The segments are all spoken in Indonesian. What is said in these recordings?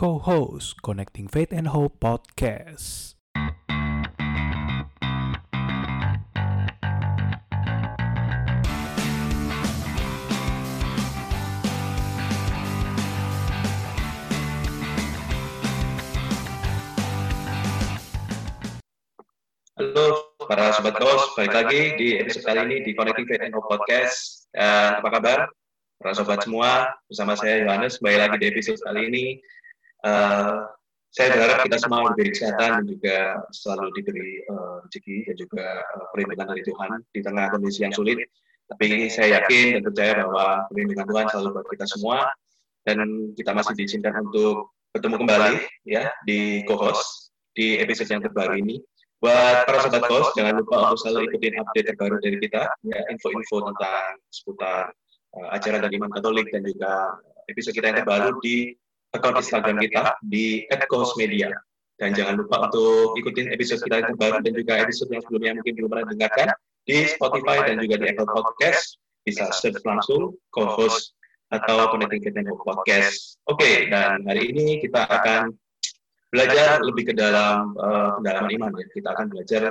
co-host Connecting Faith and Hope Podcast. Halo para sobat kos, balik lagi di episode kali ini di Connecting Faith and Hope Podcast. Dan apa kabar? Para sobat semua, bersama saya Yohanes, kembali lagi di episode kali ini. Uh, saya berharap kita semua diberi kesehatan dan juga selalu diberi uh, rezeki dan juga uh, perlindungan dari Tuhan di tengah kondisi yang sulit. Tapi saya yakin dan percaya bahwa perlindungan Tuhan selalu buat kita semua dan kita masih diizinkan untuk bertemu kembali ya di co-host di episode yang terbaru ini Buat para sobat kos, jangan lupa untuk selalu ikutin update terbaru dari kita, ya info-info tentang seputar uh, acara dari Iman Katolik dan juga episode kita yang terbaru di akun Instagram kita di @kosmedia. Dan jangan lupa untuk ikutin episode kita yang terbaru dan juga episode yang sebelumnya mungkin belum pernah dengarkan di Spotify dan juga di Apple Podcast. Bisa search langsung co-host atau Connecting Fit Podcast. Oke, okay, dan hari ini kita akan belajar lebih ke dalam uh, pendalaman iman ya. Kita akan belajar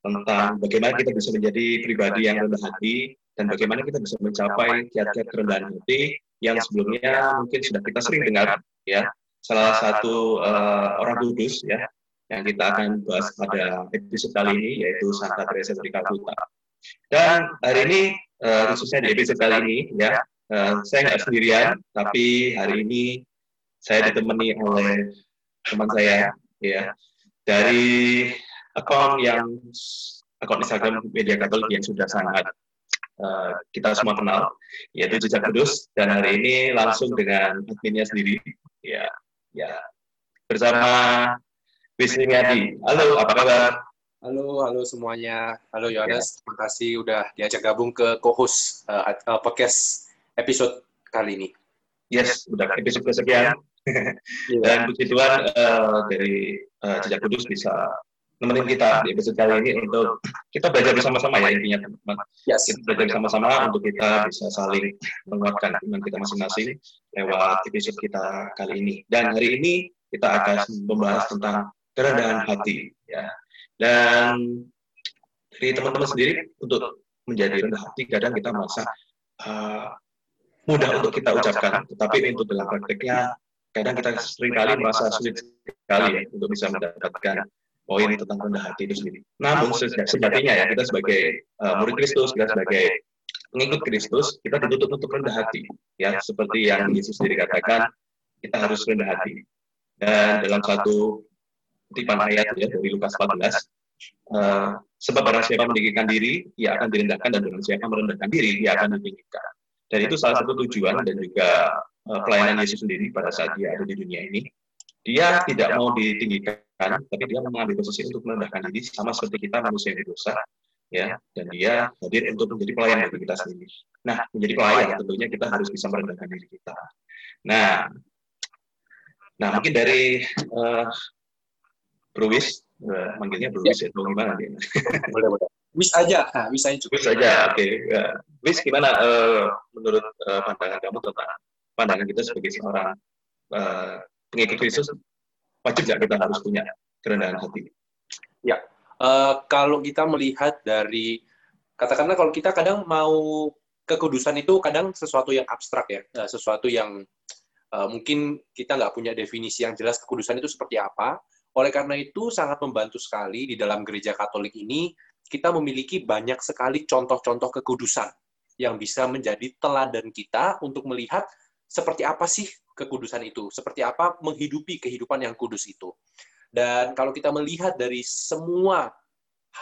tentang bagaimana kita bisa menjadi pribadi yang rendah hati dan bagaimana kita bisa mencapai kiat-kiat kerendahan hati yang sebelumnya mungkin sudah kita sering dengar ya. Salah satu uh, orang kudus ya yang kita akan bahas pada episode kali ini yaitu Santa Teresa dari Calcutta. Dan hari ini uh, khususnya di episode kali ini ya uh, saya nggak sendirian tapi hari ini saya ditemani oleh teman saya ya dari akun yang akun Instagram media Katolik yang sudah sangat uh, kita semua kenal yaitu Jejak Kudus dan hari ini langsung dengan adminnya sendiri ya ya bersama Wisni Adi. Halo, apa kabar? Halo, halo semuanya. Halo Yohanes, ya. terima kasih udah diajak gabung ke co-host uh, uh, podcast episode kali ini. Yes, udah episode kesekian. Iya. Dan puji Tuhan uh, dari uh, Jejak Kudus bisa nemenin kita di episode kali ini untuk kita belajar bersama-sama ya intinya teman-teman. Yes. Kita belajar bersama-sama untuk kita bisa saling menguatkan iman kita masing-masing lewat episode kita kali ini. Dan hari ini kita akan membahas tentang kerendahan hati ya. Dan dari teman-teman sendiri untuk menjadi rendah hati kadang kita merasa uh, mudah untuk kita ucapkan, tetapi untuk dalam prakteknya kadang kita sering kali merasa sulit sekali ya untuk bisa mendapatkan poin tentang rendah hati itu sendiri. Namun sejatinya ya kita sebagai uh, murid Kristus, kita sebagai pengikut Kristus, kita dituntut untuk rendah hati. Ya, seperti yang Yesus sendiri katakan, kita harus rendah hati. Dan dalam satu kutipan ayat ya dari Lukas 14, uh, eh, sebab barang siapa meninggikan diri, ia akan direndahkan dan barang siapa merendahkan diri, ia akan ditinggikan. Dan itu salah satu tujuan dan juga uh, pelayanan Yesus sendiri pada saat dia ada di dunia ini. Dia tidak mau ditinggikan, tapi dia mengambil posisi untuk merendahkan diri sama seperti kita manusia yang berdosa, ya. Dan dia hadir untuk menjadi pelayan bagi kita sendiri. Nah, menjadi pelayan tentunya kita harus bisa merendahkan diri kita. Nah, nah mungkin dari uh, Bruwis, uh, manggilnya Bruwis ya. atau gimana dia? Boleh, boleh. Wis aja, nah, wis aja cukup. Wis aja, oke. Okay. Ya. Wis gimana uh, menurut uh, pandangan kamu tentang pandangan kita sebagai seorang uh, pengikut Kristus wajib nggak kita harus punya kerendahan hati? Ya, uh, kalau kita melihat dari katakanlah kalau kita kadang mau kekudusan itu kadang sesuatu yang abstrak ya, uh, sesuatu yang uh, mungkin kita nggak punya definisi yang jelas kekudusan itu seperti apa. Oleh karena itu sangat membantu sekali di dalam gereja Katolik ini kita memiliki banyak sekali contoh-contoh kekudusan yang bisa menjadi teladan kita untuk melihat seperti apa sih kekudusan itu, seperti apa menghidupi kehidupan yang kudus itu. Dan kalau kita melihat dari semua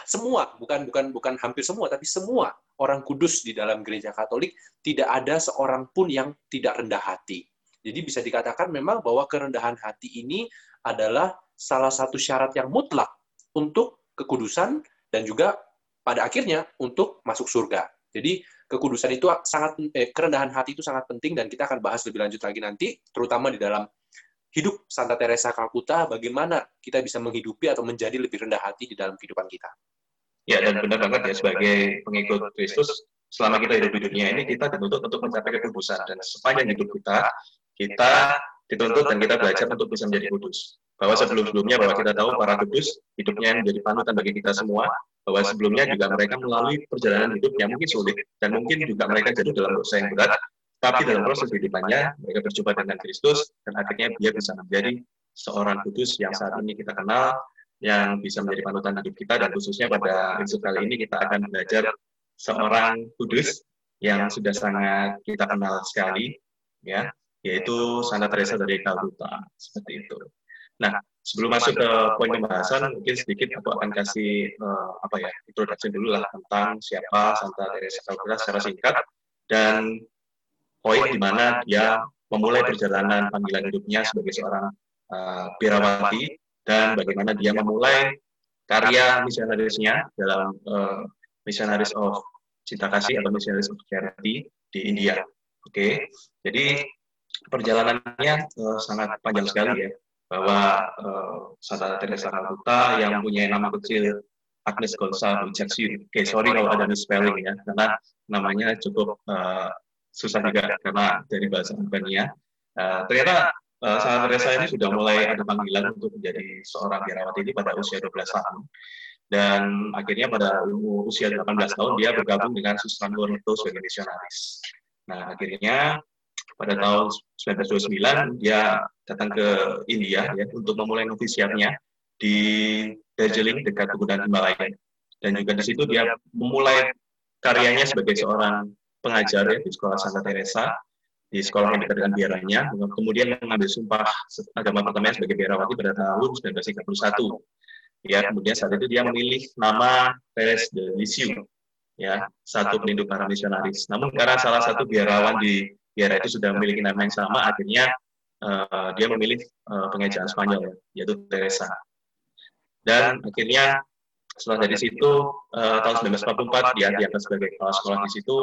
semua bukan bukan bukan hampir semua tapi semua orang kudus di dalam gereja Katolik tidak ada seorang pun yang tidak rendah hati. Jadi bisa dikatakan memang bahwa kerendahan hati ini adalah salah satu syarat yang mutlak untuk kekudusan dan juga pada akhirnya untuk masuk surga. Jadi kekudusan itu sangat eh, kerendahan hati itu sangat penting dan kita akan bahas lebih lanjut lagi nanti terutama di dalam hidup Santa Teresa Calcutta bagaimana kita bisa menghidupi atau menjadi lebih rendah hati di dalam kehidupan kita. Ya dan benar banget ya sebagai pengikut Kristus selama kita hidup di dunia ini kita dituntut untuk mencapai kekudusan dan sepanjang hidup kita kita dituntut dan kita belajar untuk bisa menjadi kudus. Bahwa sebelum-sebelumnya bahwa kita tahu para kudus hidupnya menjadi panutan bagi kita semua, bahwa sebelumnya juga mereka melalui perjalanan hidup yang mungkin sulit dan mungkin juga mereka jadi dalam dosa yang berat, tapi dalam proses kehidupannya mereka berjumpa dengan Kristus dan akhirnya dia bisa menjadi seorang kudus yang saat ini kita kenal, yang bisa menjadi panutan hidup kita dan khususnya pada episode kali ini kita akan belajar seorang kudus yang sudah sangat kita kenal sekali, ya, yaitu Santa Teresa dari Calcutta seperti itu. Nah, sebelum masuk ke poin pembahasan, mungkin sedikit aku akan kasih uh, apa ya introduksi dulu lah tentang siapa Santa Teresa Calcutta secara singkat dan poin di mana dia memulai perjalanan panggilan hidupnya sebagai seorang uh, birawati dan bagaimana dia memulai karya misionarisnya dalam uh, Missionaries of Cinta Kasih atau Missionaries of Charity di India. Oke, okay. jadi perjalanannya uh, sangat panjang sekali ya bahwa uh, Santa Teresa Calcutta yang punya nama kecil Agnes Gonza Bujaksyu. Oke, okay, sorry kalau ada misspelling ya, karena namanya cukup uh, susah juga karena dari bahasa Albania. Uh, ternyata uh, Santa Teresa ini sudah mulai ada panggilan untuk menjadi seorang biarawati ini pada usia 12 tahun. Dan akhirnya pada usia 18 tahun dia bergabung dengan Susan Loreto sebagai misionaris. Nah, akhirnya pada tahun 1929 dia datang ke India ya untuk memulai novisiatnya di Darjeeling dekat Pegunungan Himalaya dan juga di situ dia memulai karyanya sebagai seorang pengajar ya, di sekolah Santa Teresa di sekolah yang dekat dengan biaranya. Kemudian mengambil sumpah agama pertamanya sebagai biarawati pada tahun 1931 ya kemudian saat itu dia memilih nama Teres de Lisieux ya satu pelindung para misionaris. Namun karena salah satu biarawan di biara itu sudah memiliki nama yang sama, akhirnya uh, dia memilih uh, pengejaan Spanyol, yaitu Teresa. Dan akhirnya setelah dari situ uh, tahun 1944 dia diangkat sebagai kepala sekolah di situ,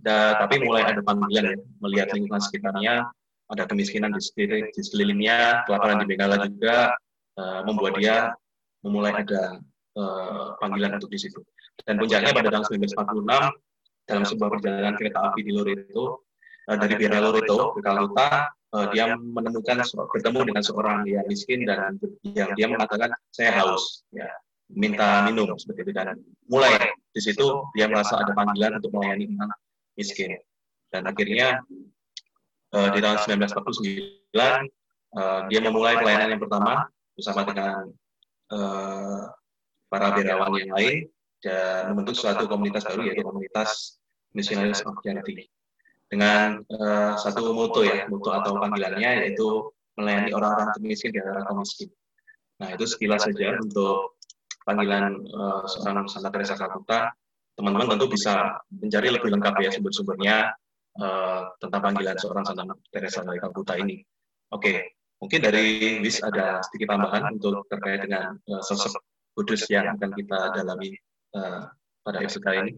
dan, tapi mulai ada panggilan ya, melihat lingkungan sekitarnya, ada kemiskinan di, di sekelilingnya, kelaparan di Bengala juga uh, membuat dia memulai ada uh, panggilan untuk di situ. Dan puncaknya pada tahun 1946 dalam sebuah perjalanan kereta api di Loreto, uh, dari Bira Loreto ke Kaluta, uh, dia menemukan bertemu dengan seorang yang miskin dan yang dia mengatakan saya haus, ya minta minum seperti itu. Dan mulai. di situ dia merasa ada panggilan untuk melayani orang miskin. dan akhirnya uh, di tahun 1949 uh, dia memulai pelayanan yang pertama bersama dengan uh, para birawan yang lain dan membentuk suatu komunitas baru yaitu komunitas Missionaries of Charity dengan uh, satu moto ya, moto atau panggilannya yaitu melayani orang-orang termiskin di antara kaum miskin. Nah, itu sekilas saja untuk panggilan uh, seorang Santa Teresa Calcutta. Teman-teman tentu bisa mencari lebih lengkap ya sumber-sumbernya uh, tentang panggilan seorang Santa Teresa dari Calcutta ini. Oke, okay. mungkin dari Wis ada sedikit tambahan untuk terkait dengan uh, sosok kudus yang akan kita dalami uh, pada episode kali ini.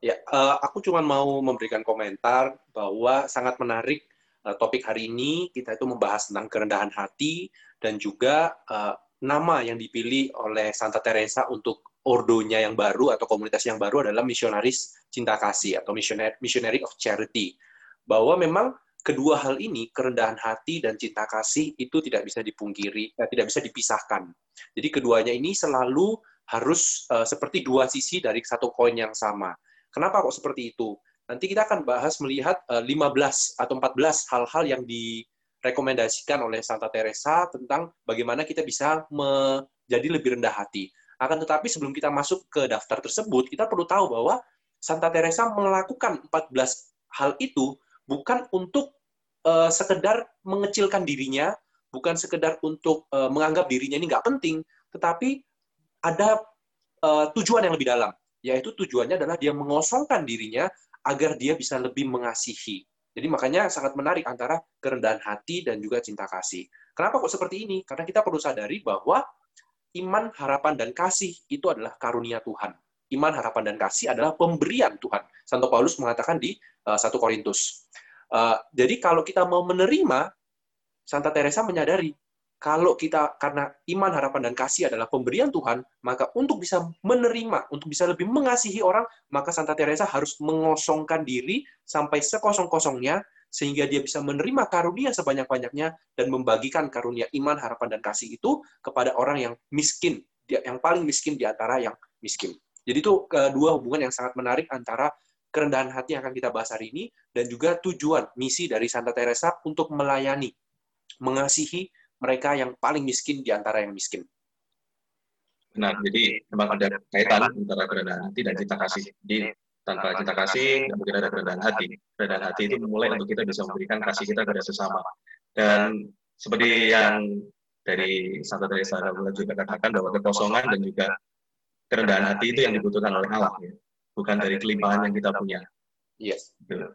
Ya, uh, aku cuma mau memberikan komentar bahwa sangat menarik uh, topik hari ini. Kita itu membahas tentang kerendahan hati dan juga uh, nama yang dipilih oleh Santa Teresa untuk ordonya yang baru atau komunitas yang baru adalah misionaris cinta kasih atau missionary, missionary of charity. Bahwa memang kedua hal ini, kerendahan hati dan cinta kasih itu tidak bisa dipungkiri, eh, tidak bisa dipisahkan. Jadi keduanya ini selalu harus uh, seperti dua sisi dari satu koin yang sama Kenapa kok seperti itu? Nanti kita akan bahas melihat 15 eh, atau 14 hal-hal yang direkomendasikan oleh Santa Teresa tentang bagaimana kita bisa menjadi lebih rendah hati. Akan tetapi sebelum kita masuk ke daftar tersebut, kita perlu tahu bahwa Santa Teresa melakukan 14 hal itu bukan untuk uh, sekedar mengecilkan dirinya, bukan sekedar untuk uh, menganggap dirinya ini nggak penting, tetapi ada tujuan yang lebih dalam yaitu tujuannya adalah dia mengosongkan dirinya agar dia bisa lebih mengasihi. Jadi makanya sangat menarik antara kerendahan hati dan juga cinta kasih. Kenapa kok seperti ini? Karena kita perlu sadari bahwa iman, harapan, dan kasih itu adalah karunia Tuhan. Iman, harapan, dan kasih adalah pemberian Tuhan. Santo Paulus mengatakan di uh, eh, 1 Korintus. Uh, jadi kalau kita mau menerima, Santa Teresa menyadari kalau kita karena iman, harapan, dan kasih adalah pemberian Tuhan, maka untuk bisa menerima, untuk bisa lebih mengasihi orang, maka Santa Teresa harus mengosongkan diri sampai sekosong-kosongnya, sehingga dia bisa menerima karunia sebanyak-banyaknya dan membagikan karunia iman, harapan, dan kasih itu kepada orang yang miskin, yang paling miskin di antara yang miskin. Jadi itu kedua hubungan yang sangat menarik antara kerendahan hati yang akan kita bahas hari ini dan juga tujuan misi dari Santa Teresa untuk melayani, mengasihi mereka yang paling miskin di antara yang miskin. Benar, jadi memang ada kaitan antara kerendahan hati dan cinta kasih. Jadi tanpa cinta kasih, nggak mungkin ada kerendahan hati. Kerendahan hati itu memulai untuk kita bisa memberikan kasih kita kepada sesama. Dan seperti yang dari Santa Teresa juga katakan bahwa kekosongan dan juga kerendahan hati itu yang dibutuhkan oleh Allah, ya. bukan dari kelimpahan yang kita punya. Yes. Gitu.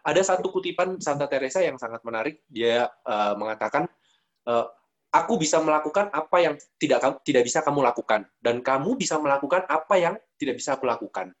Ada satu kutipan Santa Teresa yang sangat menarik. Dia uh, mengatakan, uh, aku bisa melakukan apa yang tidak tidak bisa kamu lakukan dan kamu bisa melakukan apa yang tidak bisa aku lakukan.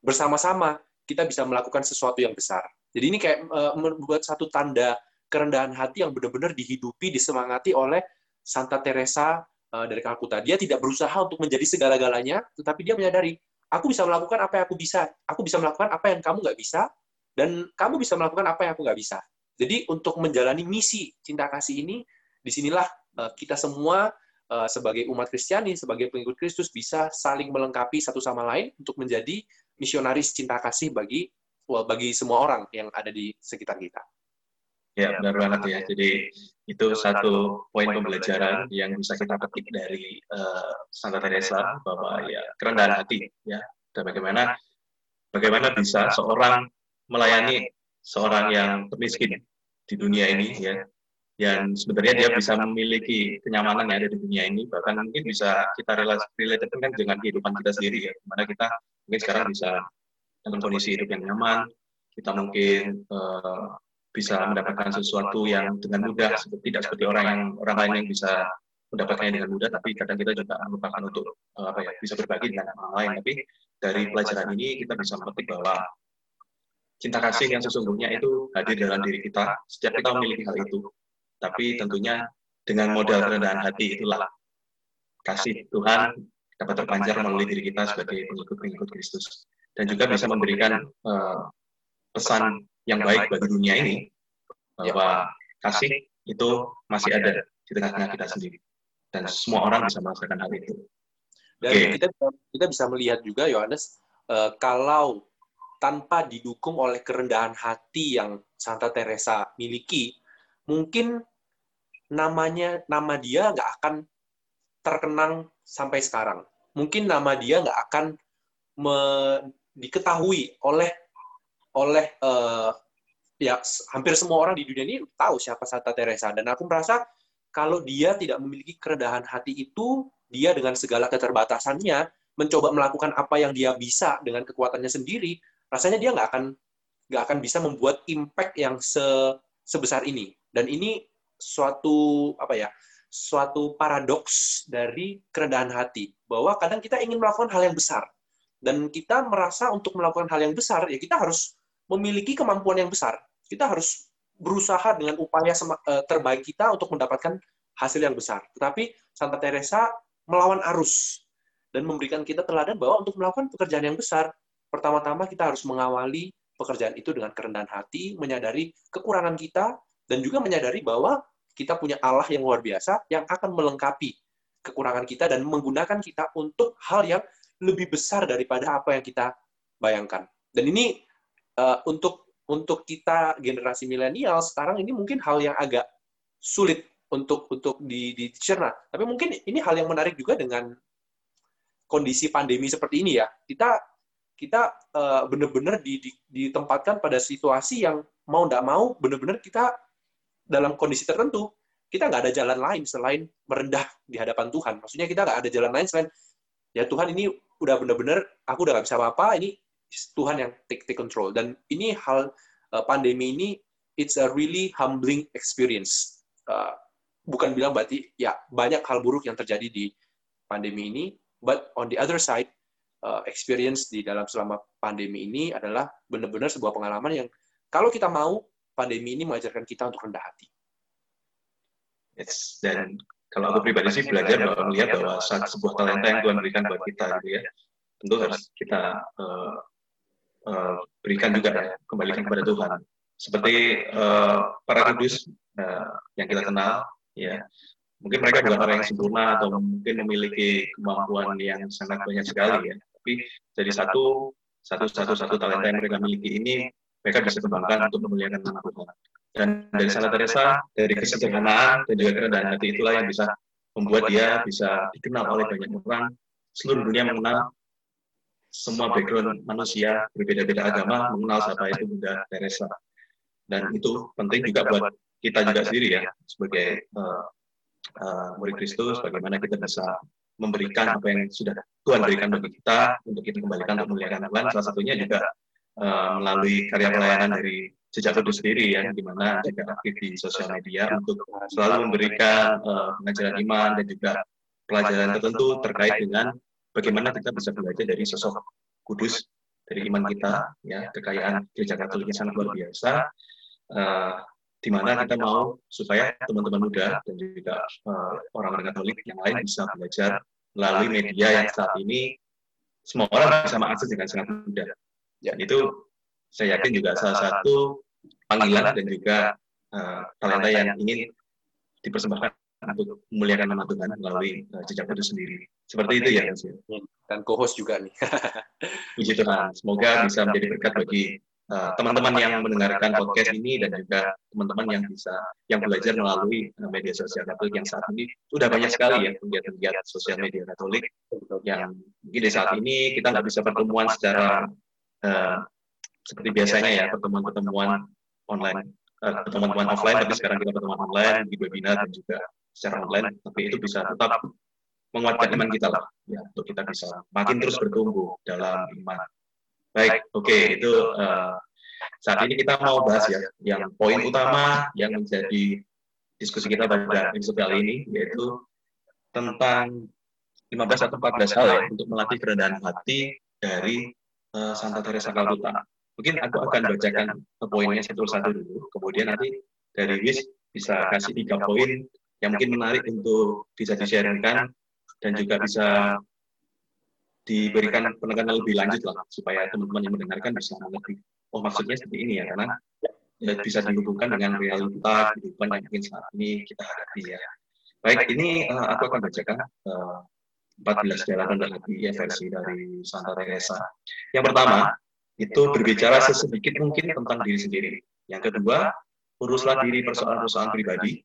Bersama-sama kita bisa melakukan sesuatu yang besar. Jadi ini kayak uh, membuat satu tanda kerendahan hati yang benar-benar dihidupi, disemangati oleh Santa Teresa uh, dari Kalkuta. Dia tidak berusaha untuk menjadi segala-galanya, tetapi dia menyadari, aku bisa melakukan apa yang aku bisa. Aku bisa melakukan apa yang kamu nggak bisa, dan kamu bisa melakukan apa yang aku nggak bisa. Jadi untuk menjalani misi cinta kasih ini, di sinilah uh, kita semua uh, sebagai umat Kristiani, sebagai pengikut Kristus bisa saling melengkapi satu sama lain untuk menjadi misionaris cinta kasih bagi well, bagi semua orang yang ada di sekitar kita. Ya, benar banget ya. Jadi itu satu poin pembelajaran yang bisa kita petik dari uh, Santa Teresa bahwa ya kerendahan hati ya dan bagaimana bagaimana bisa seorang melayani seorang yang termiskin di dunia ini ya. Yang sebenarnya dia bisa memiliki kenyamanan yang ada di dunia ini bahkan mungkin bisa kita relatekan dengan kehidupan kita sendiri ya. Di mana kita mungkin sekarang bisa dalam kondisi hidup yang nyaman kita mungkin uh, bisa mendapatkan sesuatu yang dengan mudah seperti tidak seperti orang yang orang lain yang bisa mendapatkannya dengan mudah tapi kadang kita juga merupakan untuk uh, apa ya bisa berbagi dengan orang lain. Tapi dari pelajaran ini kita bisa memetik bahwa cinta kasih yang sesungguhnya itu hadir dalam diri kita setiap kita memiliki hal itu tapi tentunya dengan modal kerendahan hati itulah kasih Tuhan dapat terpancar melalui diri kita sebagai pengikut-pengikut Kristus dan juga bisa memberikan uh, pesan yang baik bagi dunia ini bahwa kasih itu masih ada di tengah-tengah kita sendiri dan semua orang bisa merasakan hal itu. Dan okay. kita kita bisa melihat juga Yohanes uh, kalau tanpa didukung oleh kerendahan hati yang Santa Teresa miliki, mungkin namanya nama dia nggak akan terkenang sampai sekarang. Mungkin nama dia nggak akan me, diketahui oleh oleh uh, ya hampir semua orang di dunia ini tahu siapa Santa Teresa dan aku merasa kalau dia tidak memiliki kerendahan hati itu dia dengan segala keterbatasannya mencoba melakukan apa yang dia bisa dengan kekuatannya sendiri rasanya dia nggak akan nggak akan bisa membuat impact yang se, sebesar ini. Dan ini suatu apa ya suatu paradoks dari kerendahan hati. Bahwa kadang kita ingin melakukan hal yang besar. Dan kita merasa untuk melakukan hal yang besar ya kita harus memiliki kemampuan yang besar. Kita harus berusaha dengan upaya eh, terbaik kita untuk mendapatkan hasil yang besar. Tetapi Santa Teresa melawan arus dan memberikan kita teladan bahwa untuk melakukan pekerjaan yang besar pertama-tama kita harus mengawali pekerjaan itu dengan kerendahan hati menyadari kekurangan kita dan juga menyadari bahwa kita punya Allah yang luar biasa yang akan melengkapi kekurangan kita dan menggunakan kita untuk hal yang lebih besar daripada apa yang kita bayangkan. Dan ini uh, untuk untuk kita generasi milenial sekarang ini mungkin hal yang agak sulit untuk untuk dicerna. Tapi mungkin ini hal yang menarik juga dengan kondisi pandemi seperti ini ya. Kita kita uh, benar-benar ditempatkan pada situasi yang mau tidak mau benar-benar kita dalam kondisi tertentu, kita nggak ada jalan lain selain merendah di hadapan Tuhan. Maksudnya kita nggak ada jalan lain selain, ya Tuhan ini udah benar-benar, aku udah nggak bisa apa-apa, ini Tuhan yang take, take control. Dan ini hal uh, pandemi ini, it's a really humbling experience. Uh, bukan bilang berarti, ya banyak hal buruk yang terjadi di pandemi ini, but on the other side, experience di dalam selama pandemi ini adalah benar-benar sebuah pengalaman yang kalau kita mau pandemi ini mengajarkan kita untuk rendah hati. Yes, dan kalau aku pribadi sih belajar bahwa melihat bahwa saat sebuah talenta yang Tuhan berikan buat kita gitu ya, tentu harus kita uh, uh, berikan juga ya, kembalikan kepada Tuhan. seperti uh, para kudus uh, yang kita kenal, ya mungkin mereka bukan orang yang sempurna atau mungkin memiliki kemampuan yang sangat banyak sekali ya, tapi jadi satu satu satu satu talenta yang mereka miliki ini mereka bisa kembangkan untuk memuliakan nama Tuhan. Dan dari Santa Teresa, dari kesederhanaan dan juga kerendahan hati itulah yang bisa membuat dia bisa dikenal oleh banyak orang. Seluruh dunia mengenal semua background manusia berbeda-beda agama mengenal siapa itu Bunda Teresa. Dan itu penting juga buat kita juga sendiri ya sebagai uh, uh, murid Kristus, bagaimana kita bisa memberikan apa yang sudah Tuhan berikan bagi kita untuk kita kembalikan untuk memuliakan Tuhan. Salah satunya juga uh, melalui karya pelayanan dari jejak itu sendiri ya, di mana juga aktif di sosial media untuk selalu memberikan uh, pengajaran iman dan juga pelajaran tertentu terkait dengan bagaimana kita bisa belajar dari sosok kudus dari iman kita, ya kekayaan gereja Katolik yang sangat luar biasa, uh, di mana kita mau supaya teman-teman muda dan juga uh, orang-orang Katolik yang lain bisa belajar melalui media yang saat ini semua orang bisa mengakses dengan sangat mudah. Ya, itu saya yakin juga salah satu panggilan dan juga uh, talenta yang ingin dipersembahkan untuk memuliakan nama Tuhan melalui uh, jejak itu sendiri. Seperti itu ya, Mas. Dan co-host juga nih. Puji Tuhan. Semoga bisa menjadi berkat bagi eh, teman-teman uh, yang mendengarkan podcast ini dan juga teman-teman yang bisa yang belajar melalui uh, media sosial Katolik yang saat ini sudah banyak sekali ya kegiatan-kegiatan sosial media Katolik yang mungkin di saat ini kita nggak bisa pertemuan secara uh, seperti biasanya ya pertemuan-pertemuan online. uh, pertemuan offline tapi sekarang kita pertemuan online di webinar dan juga secara online tapi itu bisa tetap menguatkan iman kita lah. ya untuk kita bisa makin terus bertumbuh dalam iman baik oke okay, itu uh, saat ini kita mau bahas ya yang poin utama yang menjadi diskusi kita pada episode kali ini yaitu tentang 15 atau 14 hal ya untuk melatih kerendahan hati dari uh, Santa Teresa Calcutta. Mungkin aku akan bacakan poinnya satu-satu dulu, kemudian nanti dari Wis bisa kasih tiga poin yang mungkin menarik untuk bisa disiarkan dan juga bisa diberikan penekanan lebih lanjut lah supaya teman-teman yang mendengarkan bisa mengerti oh maksudnya seperti ini ya karena ya, bisa dihubungkan dengan realita kehidupan yang mungkin saat ini kita hadapi ya baik ini uh, aku akan bacakan uh, 14 jalan hati ya versi dari Santa Teresa yang pertama itu berbicara sesedikit mungkin tentang diri sendiri. Yang kedua, uruslah diri persoalan-persoalan pribadi.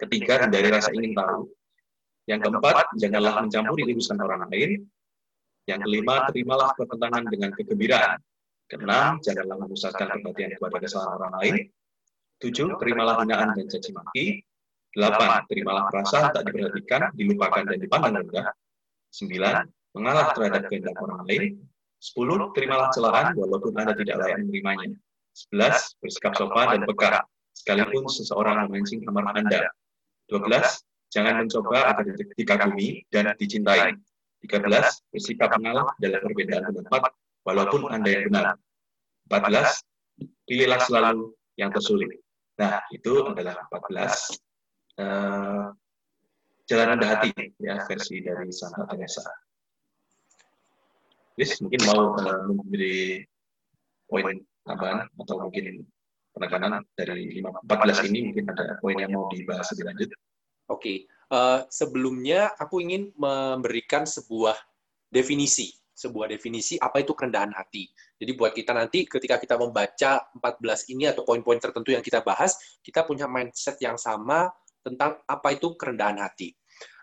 Ketiga, hindari rasa ingin tahu. Yang keempat, janganlah mencampuri urusan orang lain. Yang kelima, terimalah pertentangan dengan kegembiraan. Keenam, janganlah memusatkan perhatian kepada kesalahan orang lain. Tujuh, terimalah hinaan dan caci maki. Delapan, terimalah perasaan tak diperhatikan, dilupakan, dan dipandang rendah. Sembilan, mengalah terhadap kehendak orang lain. 10. Terimalah celaan walaupun Anda tidak layak menerimanya. 11. Bersikap sopan dan peka, sekalipun seseorang memancing amarah Anda. 12. Jangan mencoba agar dikagumi dan dicintai. 13. Bersikap mengalah dalam perbedaan pendapat, walaupun Anda yang benar. 14. Pilihlah selalu yang tersulit. Nah, itu adalah 14 uh, eh, jalan rendah hati ya versi dari Santa Teresa. Chris mungkin mau uh, memberi poin tambahan atau mungkin penekanan dari 5, 14 ini mungkin ada poin yang mau dibahas lebih lanjut. Oke, okay. Uh, eh, sebelumnya aku ingin memberikan sebuah definisi, sebuah definisi apa itu kerendahan hati. Jadi buat kita nanti ketika kita membaca 14 ini atau poin-poin tertentu yang kita bahas, kita punya mindset yang sama tentang apa itu kerendahan hati.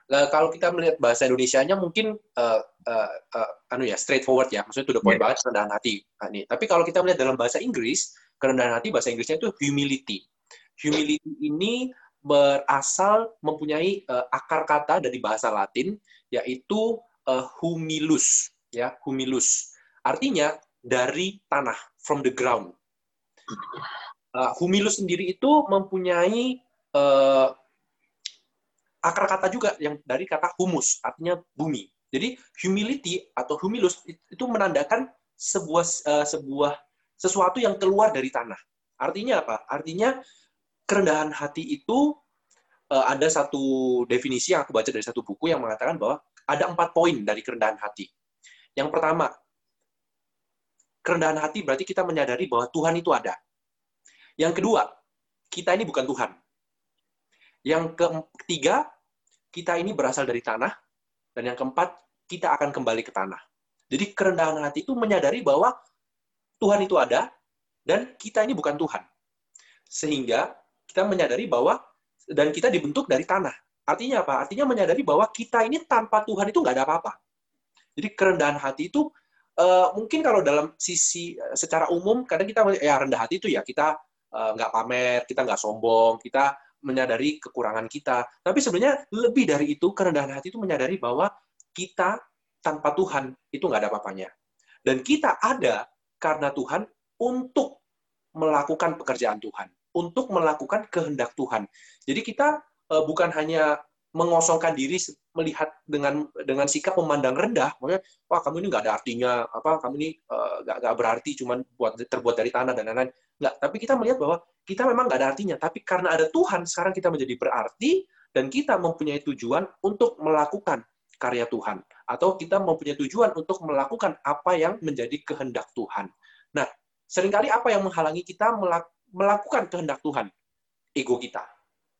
Nah, kalau kita melihat bahasa Indonesia-nya mungkin uh, uh, uh, anu ya straightforward ya, maksudnya to the point yeah. banget kerendahan hati. Nah, ini. Tapi kalau kita melihat dalam bahasa Inggris, kerendahan hati bahasa Inggrisnya itu humility. Humility ini berasal mempunyai uh, akar kata dari bahasa Latin yaitu uh, humilus ya, humilus. Artinya dari tanah, from the ground. Uh, humilus sendiri itu mempunyai uh, akar kata juga yang dari kata humus, artinya bumi. Jadi humility atau humilus itu menandakan sebuah uh, sebuah sesuatu yang keluar dari tanah. Artinya apa? Artinya kerendahan hati itu uh, ada satu definisi yang aku baca dari satu buku yang mengatakan bahwa ada empat poin dari kerendahan hati. Yang pertama, kerendahan hati berarti kita menyadari bahwa Tuhan itu ada. Yang kedua, kita ini bukan Tuhan. Yang ketiga, kita ini berasal dari tanah. Dan yang keempat, kita akan kembali ke tanah. Jadi kerendahan hati itu menyadari bahwa Tuhan itu ada, dan kita ini bukan Tuhan. Sehingga kita menyadari bahwa, dan kita dibentuk dari tanah. Artinya apa? Artinya menyadari bahwa kita ini tanpa Tuhan itu nggak ada apa-apa. Jadi kerendahan hati itu uh, mungkin kalau dalam sisi uh, secara umum kadang kita ya rendah hati itu ya kita uh, nggak pamer, kita nggak sombong, kita menyadari kekurangan kita. Tapi sebenarnya lebih dari itu kerendahan hati itu menyadari bahwa kita tanpa Tuhan itu nggak ada apa-apanya. Dan kita ada karena Tuhan untuk melakukan pekerjaan Tuhan, untuk melakukan kehendak Tuhan. Jadi kita uh, bukan hanya mengosongkan diri melihat dengan dengan sikap memandang rendah, maksudnya wah kamu ini nggak ada artinya, apa kamu ini uh, nggak berarti, cuman buat terbuat dari tanah dan lain-lain. Nggak, tapi kita melihat bahwa kita memang nggak ada artinya, tapi karena ada Tuhan sekarang kita menjadi berarti dan kita mempunyai tujuan untuk melakukan karya Tuhan atau kita mempunyai tujuan untuk melakukan apa yang menjadi kehendak Tuhan. Nah, sering kali apa yang menghalangi kita melakukan kehendak Tuhan? Ego kita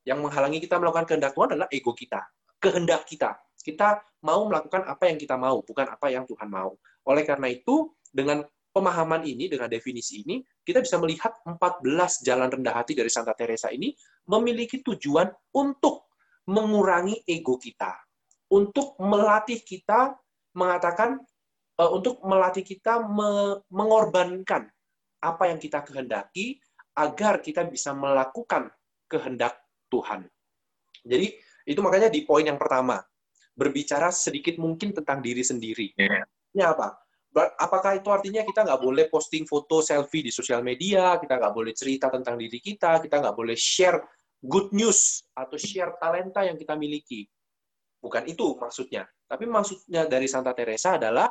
yang menghalangi kita melakukan kehendak Tuhan adalah ego kita, kehendak kita. Kita mau melakukan apa yang kita mau, bukan apa yang Tuhan mau. Oleh karena itu, dengan pemahaman ini, dengan definisi ini, kita bisa melihat 14 jalan rendah hati dari Santa Teresa ini memiliki tujuan untuk mengurangi ego kita, untuk melatih kita mengatakan, uh, untuk melatih kita me mengorbankan apa yang kita kehendaki agar kita bisa melakukan kehendak Tuhan. Jadi itu makanya di poin yang pertama, berbicara sedikit mungkin tentang diri sendiri. Yeah. Ini apa? Apakah itu artinya kita nggak boleh posting foto selfie di sosial media, kita nggak boleh cerita tentang diri kita, kita nggak boleh share good news atau share talenta yang kita miliki? Bukan itu maksudnya. Tapi maksudnya dari Santa Teresa adalah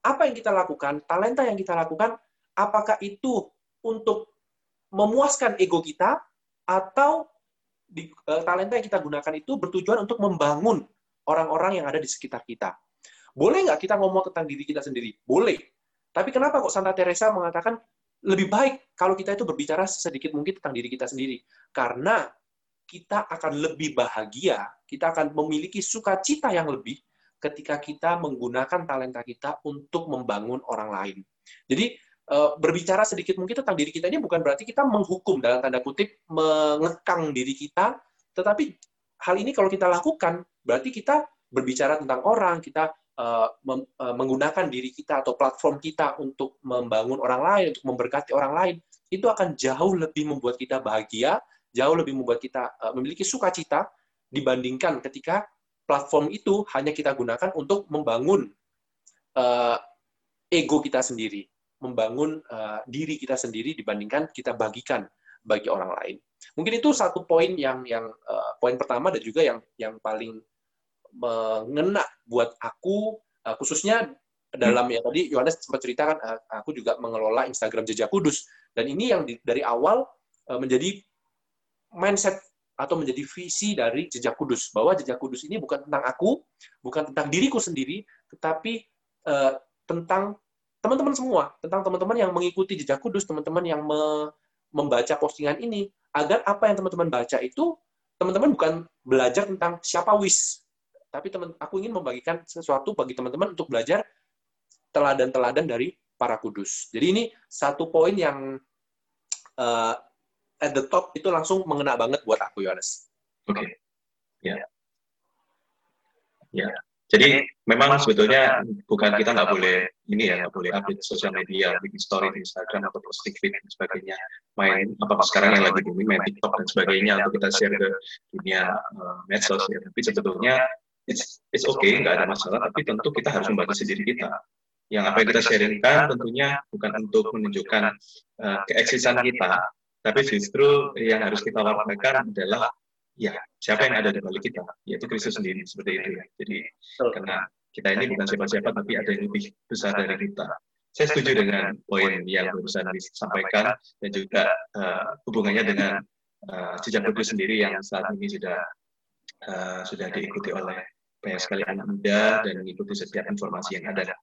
apa yang kita lakukan, talenta yang kita lakukan, apakah itu untuk memuaskan ego kita atau di, uh, talenta yang kita gunakan itu bertujuan untuk membangun orang-orang yang ada di sekitar kita. Boleh nggak kita ngomong tentang diri kita sendiri? Boleh. Tapi kenapa kok Santa Teresa mengatakan lebih baik kalau kita itu berbicara sedikit mungkin tentang diri kita sendiri? Karena kita akan lebih bahagia, kita akan memiliki sukacita yang lebih ketika kita menggunakan talenta kita untuk membangun orang lain. Jadi berbicara sedikit mungkin tentang diri kita ini bukan berarti kita menghukum dalam tanda kutip mengekang diri kita, tetapi hal ini kalau kita lakukan berarti kita berbicara tentang orang, kita uh, uh, menggunakan diri kita atau platform kita untuk membangun orang lain, untuk memberkati orang lain, itu akan jauh lebih membuat kita bahagia, jauh lebih membuat kita uh, memiliki sukacita dibandingkan ketika platform itu hanya kita gunakan untuk membangun uh, ego kita sendiri membangun uh, diri kita sendiri dibandingkan kita bagikan bagi orang lain. Mungkin itu satu poin yang yang uh, poin pertama dan juga yang yang paling mengena buat aku uh, khususnya dalam ya tadi Yohanes sempat ceritakan uh, aku juga mengelola Instagram Jejak Kudus dan ini yang di, dari awal uh, menjadi mindset atau menjadi visi dari Jejak Kudus bahwa Jejak Kudus ini bukan tentang aku, bukan tentang diriku sendiri, tetapi uh, tentang teman-teman semua, tentang teman-teman yang mengikuti jejak kudus, teman-teman yang me membaca postingan ini, agar apa yang teman-teman baca itu, teman-teman bukan belajar tentang siapa wis, tapi teman aku ingin membagikan sesuatu bagi teman-teman untuk belajar teladan-teladan dari para kudus. Jadi ini satu poin yang uh, at the top itu langsung mengena banget buat aku, Yohanes. Oke. Okay. Ya. Yeah. Ya. Yeah. Jadi memang sebetulnya bukan kita nggak boleh ini ya nggak boleh update sosial media, bikin story di Instagram atau posting feed dan sebagainya, main apa sekarang yang lagi booming main TikTok dan sebagainya untuk kita share ke dunia uh, medsos ya. Tapi sebetulnya it's it's okay nggak ada masalah, tapi tentu kita harus membatasi diri kita. Yang apa yang kita sharingkan tentunya bukan untuk menunjukkan uh, keeksisan kita, tapi justru yang harus kita lakukan adalah ya siapa yang ada di balik kita yaitu Kristus sendiri seperti itu ya jadi karena kita ini bukan siapa-siapa tapi ada yang lebih besar dari kita saya setuju dengan poin yang barusan disampaikan dan juga uh, hubungannya dengan uh, jejak kudus sendiri yang saat ini sudah uh, sudah diikuti oleh banyak sekali anak muda dan mengikuti setiap informasi yang ada.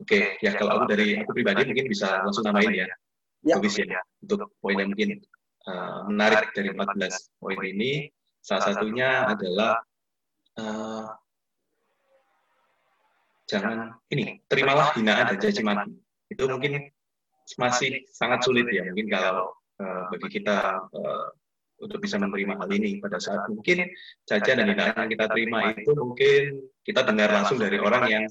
Oke, okay, ya kalau aku dari aku pribadi mungkin bisa langsung namain ya. ya. ya untuk poin yang mungkin uh, menarik dari 14 poin ini. Salah satunya adalah uh, jangan ini terimalah hinaan dan caci maki itu mungkin masih sangat sulit ya mungkin kalau uh, bagi kita uh, untuk bisa menerima hal ini pada saat mungkin cacian dan hinaan yang kita terima itu mungkin kita dengar langsung dari orang yang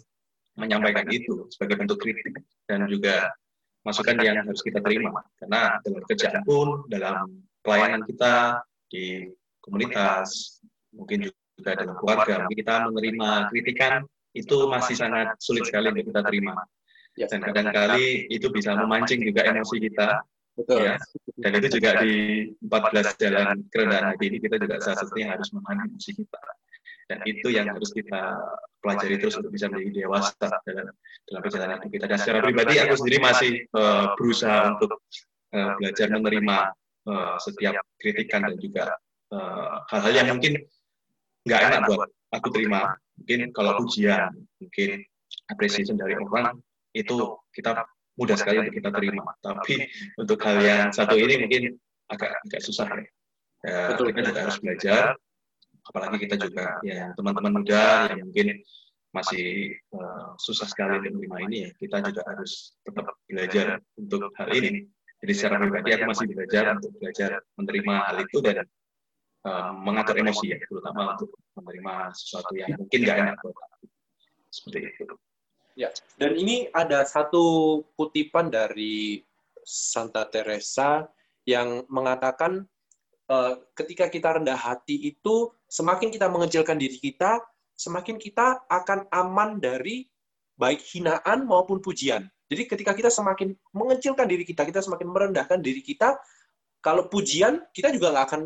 menyampaikan itu sebagai bentuk kritik dan juga masukan yang harus kita terima karena dalam kerjaan pun dalam pelayanan kita di komunitas mungkin juga dalam keluarga mungkin kita menerima kritikan itu masih sangat sulit sekali untuk kita terima dan kadang-kali itu bisa memancing juga emosi kita Betul. Ya. Dan itu juga di 14 jalan kerendahan hati ini kita juga salah satunya harus memahami emosi kita. Dan itu yang harus kita pelajari terus untuk bisa menjadi dewasa dalam dalam perjalanan hidup kita. Dan secara pribadi aku sendiri masih uh, berusaha untuk uh, belajar menerima uh, setiap kritikan dan juga hal-hal uh, yang mungkin nggak enak buat aku terima. Mungkin kalau ujian, mungkin appreciation dari orang itu kita mudah sekali untuk kita terima. Tapi untuk hal yang satu ini mungkin agak agak susah ya. Betul. Kita juga harus belajar, apalagi kita juga ya teman-teman muda yang mungkin masih uh, susah sekali menerima ini ya. Kita juga harus tetap belajar untuk hal ini. Jadi secara pribadi aku masih belajar untuk belajar menerima hal itu dan uh, mengatur emosi ya, terutama untuk menerima sesuatu yang mungkin gak enak buat aku. Seperti itu. Ya, dan ini ada satu kutipan dari Santa Teresa yang mengatakan uh, ketika kita rendah hati itu semakin kita mengecilkan diri kita, semakin kita akan aman dari baik hinaan maupun pujian. Jadi ketika kita semakin mengecilkan diri kita, kita semakin merendahkan diri kita, kalau pujian kita juga nggak akan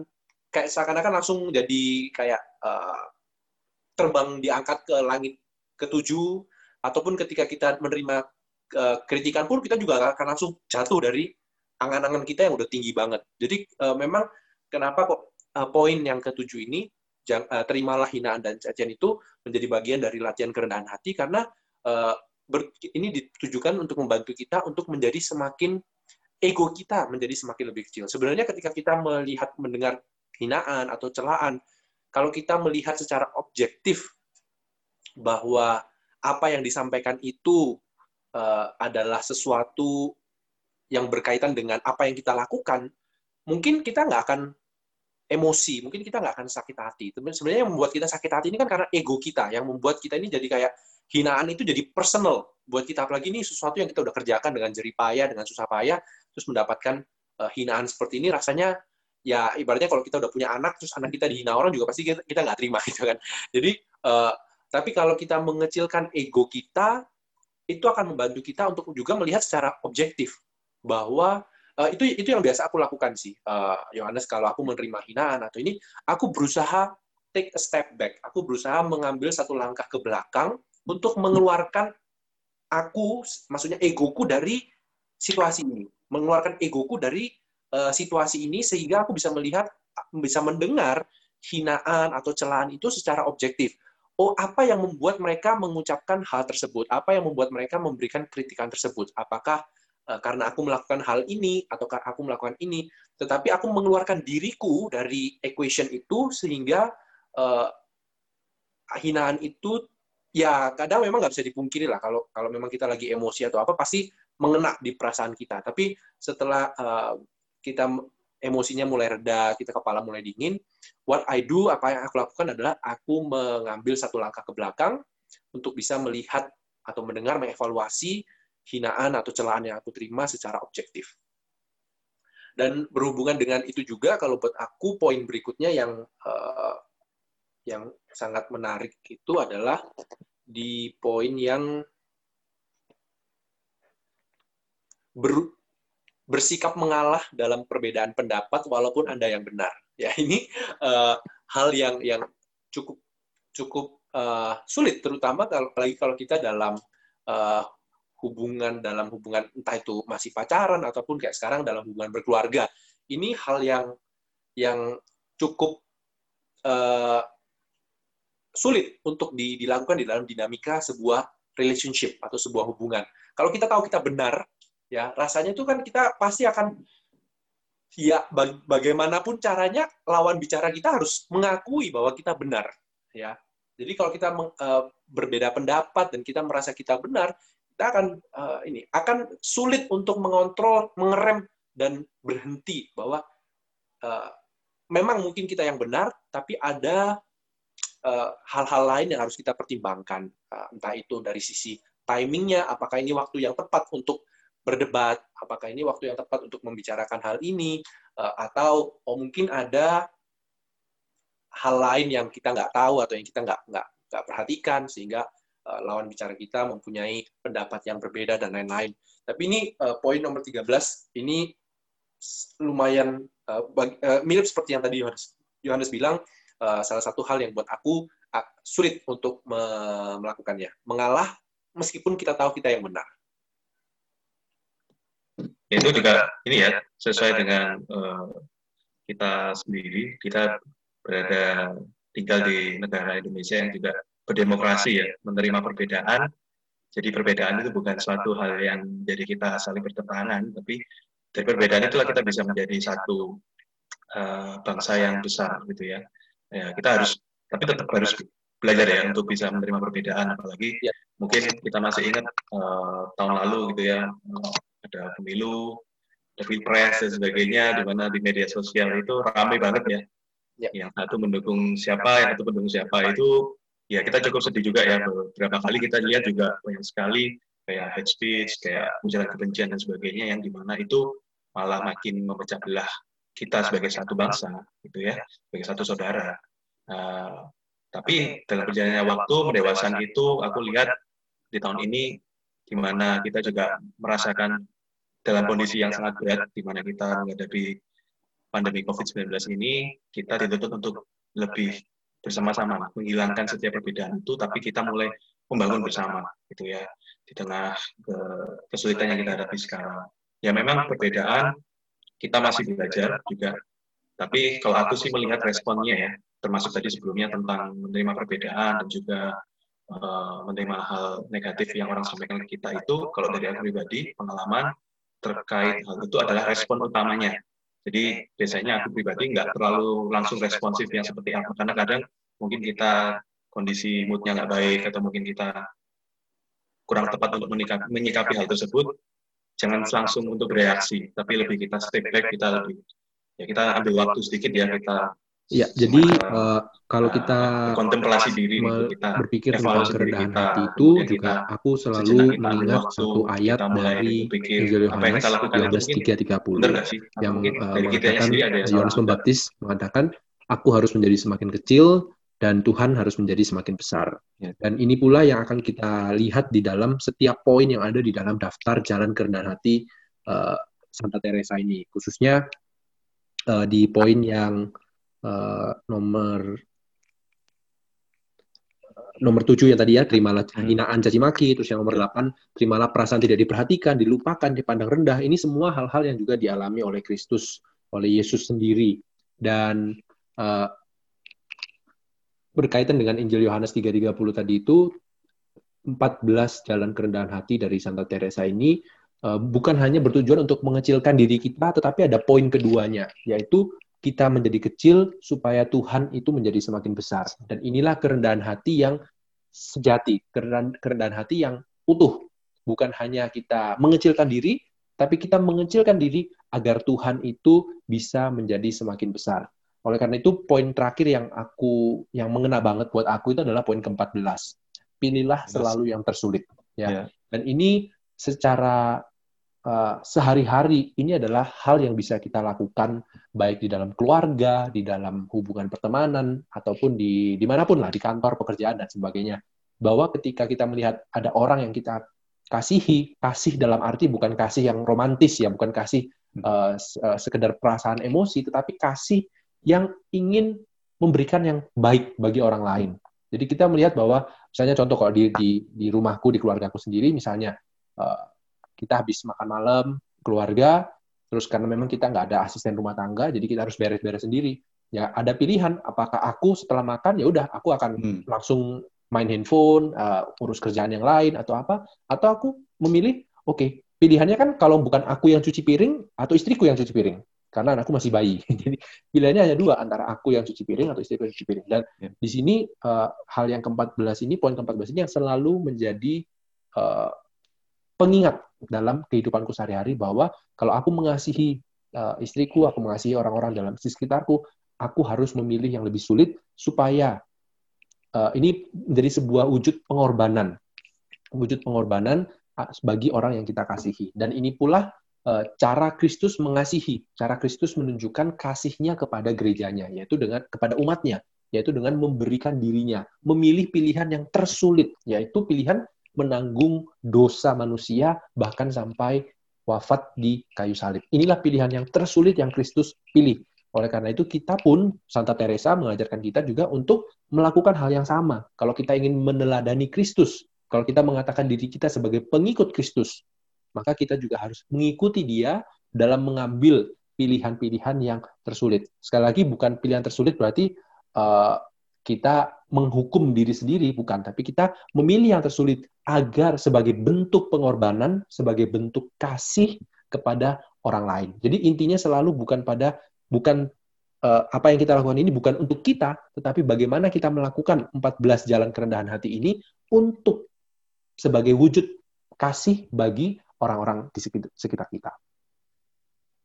kayak seakan-akan langsung jadi kayak uh, terbang diangkat ke langit ketujuh ataupun ketika kita menerima uh, kritikan pun kita juga akan langsung jatuh dari angan-angan kita yang udah tinggi banget. Jadi uh, memang kenapa kok uh, poin yang ketujuh ini terimalah hinaan dan cacian itu menjadi bagian dari latihan kerendahan hati karena ber, ini ditujukan untuk membantu kita untuk menjadi semakin ego kita menjadi semakin lebih kecil. Sebenarnya ketika kita melihat mendengar hinaan atau celaan, kalau kita melihat secara objektif bahwa apa yang disampaikan itu uh, adalah sesuatu yang berkaitan dengan apa yang kita lakukan, mungkin kita nggak akan emosi, mungkin kita nggak akan sakit hati. Sebenarnya yang membuat kita sakit hati ini kan karena ego kita, yang membuat kita ini jadi kayak hinaan itu jadi personal buat kita. Apalagi ini sesuatu yang kita udah kerjakan dengan jerih payah, dengan susah payah, terus mendapatkan uh, hinaan seperti ini rasanya ya ibaratnya kalau kita udah punya anak, terus anak kita dihina orang juga pasti kita nggak terima gitu kan. Jadi uh, tapi kalau kita mengecilkan ego kita, itu akan membantu kita untuk juga melihat secara objektif bahwa uh, itu itu yang biasa aku lakukan sih, uh, Yohanes. kalau aku menerima hinaan atau ini, aku berusaha take a step back. Aku berusaha mengambil satu langkah ke belakang untuk mengeluarkan aku, maksudnya egoku dari situasi ini, mengeluarkan egoku dari uh, situasi ini sehingga aku bisa melihat, bisa mendengar hinaan atau celaan itu secara objektif oh apa yang membuat mereka mengucapkan hal tersebut? Apa yang membuat mereka memberikan kritikan tersebut? Apakah uh, karena aku melakukan hal ini atau aku melakukan ini? Tetapi aku mengeluarkan diriku dari equation itu sehingga uh, hinaan itu ya kadang memang nggak bisa dipungkiri lah kalau kalau memang kita lagi emosi atau apa pasti mengena di perasaan kita. Tapi setelah uh, kita emosinya mulai reda, kita kepala mulai dingin, what I do, apa yang aku lakukan adalah aku mengambil satu langkah ke belakang untuk bisa melihat atau mendengar, mengevaluasi hinaan atau celaan yang aku terima secara objektif. Dan berhubungan dengan itu juga, kalau buat aku poin berikutnya yang uh, yang sangat menarik itu adalah di poin yang ber, bersikap mengalah dalam perbedaan pendapat walaupun Anda yang benar. Ya, ini uh, hal yang yang cukup cukup uh, sulit terutama kalau apalagi kalau kita dalam uh, hubungan dalam hubungan entah itu masih pacaran ataupun kayak sekarang dalam hubungan berkeluarga. Ini hal yang yang cukup uh, sulit untuk dilakukan di dalam dinamika sebuah relationship atau sebuah hubungan. Kalau kita tahu kita benar, ya rasanya itu kan kita pasti akan ya bagaimanapun caranya lawan bicara kita harus mengakui bahwa kita benar ya jadi kalau kita uh, berbeda pendapat dan kita merasa kita benar kita akan uh, ini akan sulit untuk mengontrol mengerem dan berhenti bahwa uh, memang mungkin kita yang benar tapi ada hal-hal uh, lain yang harus kita pertimbangkan. Uh, entah itu dari sisi timingnya apakah ini waktu yang tepat untuk berdebat, apakah ini waktu yang tepat untuk membicarakan hal ini, uh, atau oh mungkin ada hal lain yang kita nggak tahu atau yang kita nggak nggak nggak perhatikan sehingga uh, lawan bicara kita mempunyai pendapat yang berbeda dan lain-lain. Tapi ini uh, poin nomor 13 ini lumayan uh, bagi, uh, mirip seperti yang tadi Yohanes, Yohanes bilang uh, salah satu hal yang buat aku uh, sulit untuk me melakukannya. Mengalah meskipun kita tahu kita yang benar itu juga ini ya sesuai dengan uh, kita sendiri kita berada tinggal di negara Indonesia yang juga berdemokrasi ya menerima perbedaan jadi perbedaan itu bukan suatu hal yang jadi kita saling bertentangan tapi dari perbedaan itulah kita bisa menjadi satu uh, bangsa yang besar gitu ya ya kita harus tapi tetap harus belajar ya untuk bisa menerima perbedaan apalagi ya. mungkin kita masih ingat uh, tahun lalu gitu ya ada pemilu, ada pilpres dan sebagainya, di mana di media sosial itu ramai banget ya. ya. Yang satu mendukung siapa, yang satu mendukung siapa itu ya kita cukup sedih juga ya. Beberapa kali kita lihat juga banyak sekali kayak hate speech, kayak ujaran kebencian dan sebagainya yang di mana itu malah makin memecah belah kita sebagai satu bangsa, gitu ya, sebagai satu saudara. Uh, tapi dalam perjalanannya waktu, mendewasan itu, aku lihat di tahun ini di mana kita juga merasakan dalam kondisi yang sangat berat di mana kita menghadapi pandemi COVID-19 ini, kita dituntut untuk lebih bersama-sama menghilangkan setiap perbedaan itu, tapi kita mulai membangun bersama, gitu ya, di tengah ke kesulitan yang kita hadapi sekarang. Ya memang perbedaan kita masih belajar juga, tapi kalau aku sih melihat responnya ya, termasuk tadi sebelumnya tentang menerima perbedaan dan juga uh, menerima hal negatif yang orang sampaikan ke kita itu, kalau dari aku pribadi, pengalaman terkait hal itu adalah respon utamanya. Jadi biasanya aku pribadi nggak terlalu langsung responsif yang seperti apa, karena kadang mungkin kita kondisi moodnya nggak baik atau mungkin kita kurang tepat untuk menyikapi, menyikapi hal tersebut, jangan langsung untuk bereaksi, tapi lebih kita step back, kita lebih ya kita ambil waktu sedikit ya kita Ya, jadi uh, kalau eh, kita kontemplasi diri kita berpikir tentang kerendahan kita, hati itu juga aku selalu mengingat satu ayat dari Injil Yohanes Yohanes 3:30 yang uh, mengatakan Yohanes Pembaptis mengatakan aku harus menjadi semakin kecil dan Tuhan harus menjadi semakin besar. Ya. Dan ini pula yang akan kita lihat di dalam setiap poin yang ada di dalam daftar jalan kerendahan hati uh, Santa Teresa ini, khususnya uh, di poin yang uh, nomor nomor tujuh yang tadi ya terimalah hmm. hinaan caci maki terus yang nomor delapan terimalah perasaan tidak diperhatikan dilupakan dipandang rendah ini semua hal-hal yang juga dialami oleh Kristus oleh Yesus sendiri dan uh, berkaitan dengan Injil Yohanes 3:30 tadi itu 14 jalan kerendahan hati dari Santa Teresa ini uh, bukan hanya bertujuan untuk mengecilkan diri kita tetapi ada poin keduanya yaitu kita menjadi kecil supaya Tuhan itu menjadi semakin besar. Dan inilah kerendahan hati yang sejati, kerendahan, kerendahan hati yang utuh. Bukan hanya kita mengecilkan diri, tapi kita mengecilkan diri agar Tuhan itu bisa menjadi semakin besar. Oleh karena itu, poin terakhir yang aku yang mengena banget buat aku itu adalah poin ke-14. Pilihlah selalu yang tersulit. Ya. Yeah. Dan ini secara uh, sehari-hari ini adalah hal yang bisa kita lakukan baik di dalam keluarga, di dalam hubungan pertemanan, ataupun di di mana pun lah, di kantor, pekerjaan, dan sebagainya. Bahwa ketika kita melihat ada orang yang kita kasihi, kasih dalam arti bukan kasih yang romantis ya, bukan kasih uh, sekedar perasaan emosi, tetapi kasih yang ingin memberikan yang baik bagi orang lain. Jadi kita melihat bahwa misalnya contoh kalau di di, di rumahku, di keluargaku sendiri, misalnya kita habis makan malam keluarga terus karena memang kita nggak ada asisten rumah tangga jadi kita harus beres-beres sendiri ya ada pilihan apakah aku setelah makan ya udah aku akan hmm. langsung main handphone uh, urus kerjaan yang lain atau apa atau aku memilih oke okay, pilihannya kan kalau bukan aku yang cuci piring atau istriku yang cuci piring karena anakku masih bayi. Jadi pilihannya hanya dua antara aku yang cuci piring atau istriku yang cuci piring. Dan Ya. di sini uh, hal yang ke-14 ini, poin ke-14 ini yang selalu menjadi uh, pengingat dalam kehidupanku sehari-hari bahwa kalau aku mengasihi uh, istriku, aku mengasihi orang-orang dalam sekitarku, aku harus memilih yang lebih sulit supaya uh, ini menjadi sebuah wujud pengorbanan, wujud pengorbanan uh, bagi orang yang kita kasihi. Dan ini pula uh, cara Kristus mengasihi, cara Kristus menunjukkan kasihnya kepada gerejanya, yaitu dengan kepada umatnya, yaitu dengan memberikan dirinya, memilih pilihan yang tersulit, yaitu pilihan menanggung dosa manusia bahkan sampai wafat di kayu salib. Inilah pilihan yang tersulit yang Kristus pilih. Oleh karena itu kita pun Santa Teresa mengajarkan kita juga untuk melakukan hal yang sama. Kalau kita ingin meneladani Kristus, kalau kita mengatakan diri kita sebagai pengikut Kristus, maka kita juga harus mengikuti dia dalam mengambil pilihan-pilihan yang tersulit. Sekali lagi bukan pilihan tersulit berarti uh, kita menghukum diri sendiri, bukan. Tapi kita memilih yang tersulit agar sebagai bentuk pengorbanan, sebagai bentuk kasih kepada orang lain. Jadi intinya selalu bukan pada bukan uh, apa yang kita lakukan ini bukan untuk kita, tetapi bagaimana kita melakukan 14 jalan kerendahan hati ini untuk sebagai wujud kasih bagi orang-orang di sekitar kita.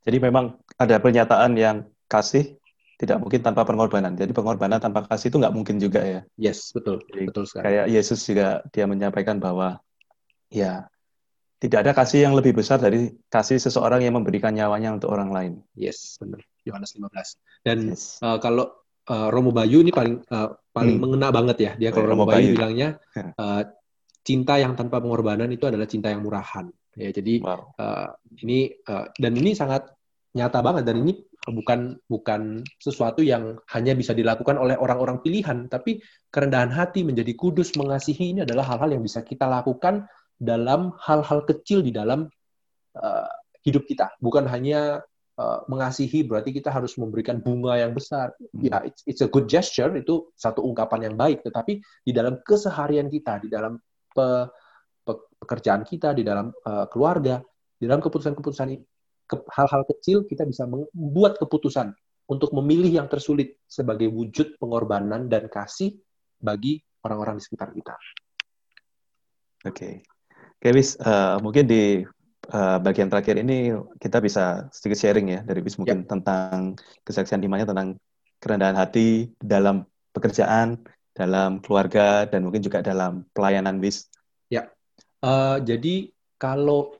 Jadi memang ada pernyataan yang kasih tidak mungkin tanpa pengorbanan. Jadi pengorbanan tanpa kasih itu nggak mungkin juga ya. Yes, betul. Jadi, betul sekali. Kayak Yesus juga dia menyampaikan bahwa ya tidak ada kasih yang lebih besar dari kasih seseorang yang memberikan nyawanya untuk orang lain. Yes, benar. Yohanes 15. Dan Yes. uh, kalau uh, Romo Bayu ini paling uh, paling Hmm. mengena banget ya. Dia kalau Romo Romo Bayu Bayu. bilangnya uh, cinta yang tanpa pengorbanan itu adalah cinta yang murahan. Ya, jadi Wow. uh, ini uh, dan ini sangat nyata banget dan ini bukan bukan sesuatu yang hanya bisa dilakukan oleh orang-orang pilihan, tapi kerendahan hati menjadi kudus mengasihi ini adalah hal-hal yang bisa kita lakukan dalam hal-hal kecil di dalam uh, hidup kita, bukan hanya uh, mengasihi berarti kita harus memberikan bunga yang besar. Hmm. Ya, it's, it's a good gesture itu satu ungkapan yang baik, tetapi di dalam keseharian kita, di dalam pe, pe- pekerjaan kita, di dalam uh, keluarga, di dalam keputusan-keputusan ke- hal-hal kecil kita bisa membuat keputusan untuk memilih yang tersulit sebagai wujud pengorbanan dan kasih bagi orang-orang di sekitar kita. Oke. Oke, Wis, eh, mungkin di eh, bagian terakhir ini kita bisa sedikit sharing ya dari Wis mungkin tentang kesaksian imannya tentang kerendahan hati dalam pekerjaan, dalam keluarga, dan mungkin juga dalam pelayanan Wis. Uh, jadi kalau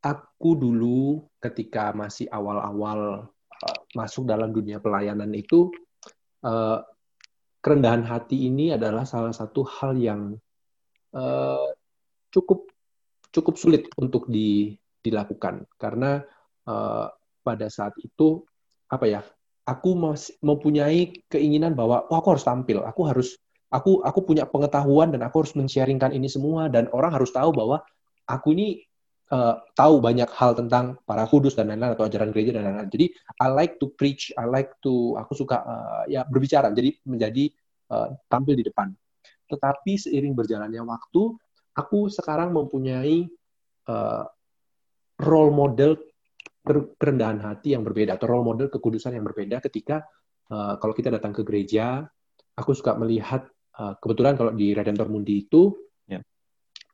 aku dulu ketika masih awal-awal uh, masuk dalam dunia pelayanan itu uh, kerendahan hati ini adalah salah satu hal yang uh, cukup cukup sulit untuk di, dilakukan. Karena uh, pada saat itu apa ya aku masih mempunyai keinginan bahwa oh, aku harus tampil. Aku harus aku aku punya pengetahuan dan aku harus men-sharingkan ini semua. Dan orang harus tahu bahwa aku ini uh, tahu banyak hal tentang para kudus dan lain-lain atau ajaran gereja dan lain-lain. Jadi I like to preach, I like to aku suka uh, ya berbicara. Jadi menjadi uh, tampil di depan. Tetapi seiring berjalannya waktu, aku sekarang mempunyai uh, role model kerendahan hati yang berbeda atau role model kekudusan yang berbeda ketika uh, kalau kita datang ke gereja, aku suka melihat Uh, kebetulan kalau di Redentor Mundi itu.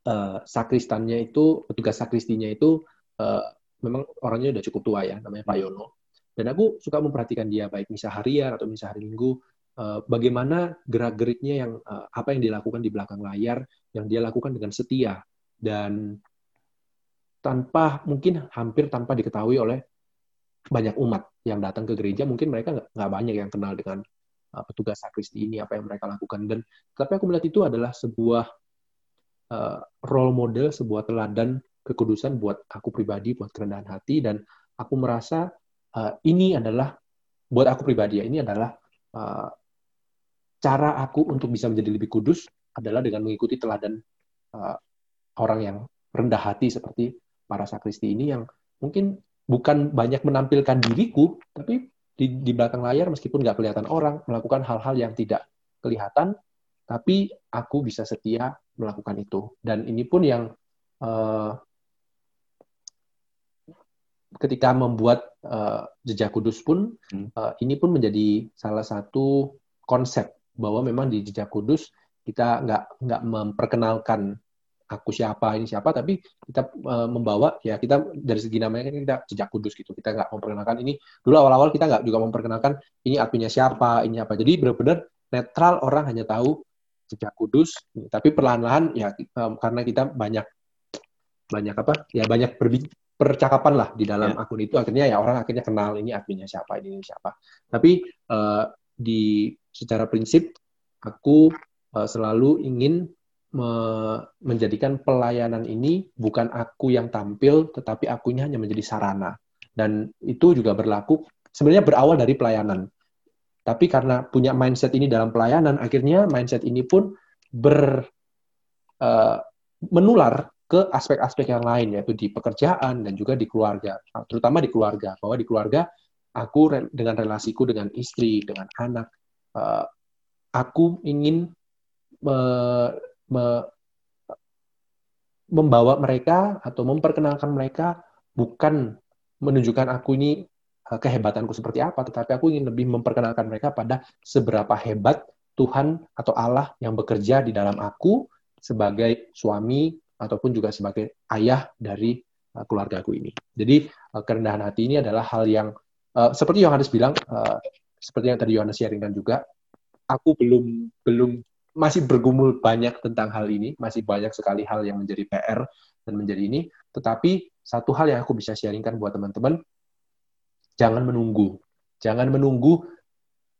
Uh, sakristannya itu petugas sakristinya itu uh, memang orangnya udah cukup tua ya namanya Pak Yono. Dan aku suka memperhatikan dia baik misa harian atau misa hari minggu uh, bagaimana gerak geriknya yang uh, apa yang dilakukan di belakang layar yang dia lakukan dengan setia. Dan tanpa mungkin hampir tanpa diketahui oleh banyak umat yang datang ke gereja mungkin mereka nggak banyak yang kenal dengan uh, petugas sakristi ini apa yang mereka lakukan. Dan tapi aku melihat itu adalah sebuah uh, role model sebuah teladan kekudusan buat aku pribadi buat kerendahan hati dan aku merasa uh, ini adalah buat aku pribadi ya ini adalah uh, cara aku untuk bisa menjadi lebih kudus adalah dengan mengikuti teladan uh, orang yang rendah hati seperti para sakristi ini yang mungkin bukan banyak menampilkan diriku tapi di, di belakang layar meskipun nggak kelihatan orang melakukan hal-hal yang tidak kelihatan tapi aku bisa setia melakukan itu. Dan ini pun yang uh, ketika membuat uh, jejak kudus pun hmm. uh, ini pun menjadi salah satu konsep bahwa memang di jejak kudus kita nggak nggak memperkenalkan aku siapa ini siapa tapi kita uh, membawa ya kita dari segi namanya kan kita jejak kudus gitu. Kita nggak memperkenalkan ini. Dulu awal-awal kita nggak juga memperkenalkan ini adminnya siapa ini apa. Jadi benar-benar netral orang hanya tahu jejak kudus tapi perlahan-lahan ya karena kita banyak banyak apa ya banyak percakapan lah di dalam yeah. akun itu. Akhirnya ya orang akhirnya kenal ini adminnya siapa ini siapa. Tapi uh, di secara prinsip aku uh, selalu ingin me menjadikan pelayanan ini bukan aku yang tampil tetapi akunya hanya menjadi sarana. Dan itu juga berlaku sebenarnya berawal dari pelayanan tapi karena punya mindset ini dalam pelayanan akhirnya mindset ini pun ber uh, menular ke aspek-aspek yang lain yaitu di pekerjaan dan juga di keluarga. Terutama di keluarga bahwa di keluarga aku dengan relasiku dengan istri dengan anak uh, aku ingin me, me, membawa mereka atau memperkenalkan mereka bukan menunjukkan aku ini kehebatanku seperti apa tetapi aku ingin lebih memperkenalkan mereka pada seberapa hebat Tuhan atau Allah yang bekerja di dalam aku sebagai suami ataupun juga sebagai ayah dari uh, keluargaku ini. Jadi uh, kerendahan hati ini adalah hal yang uh, seperti Yohanes bilang, seperti yang tadi Yohanes sharingkan juga, aku belum belum masih bergumul banyak tentang hal ini, masih banyak sekali hal yang menjadi PR dan menjadi ini. Tetapi satu hal yang aku bisa sharingkan buat teman-teman, jangan menunggu, jangan menunggu.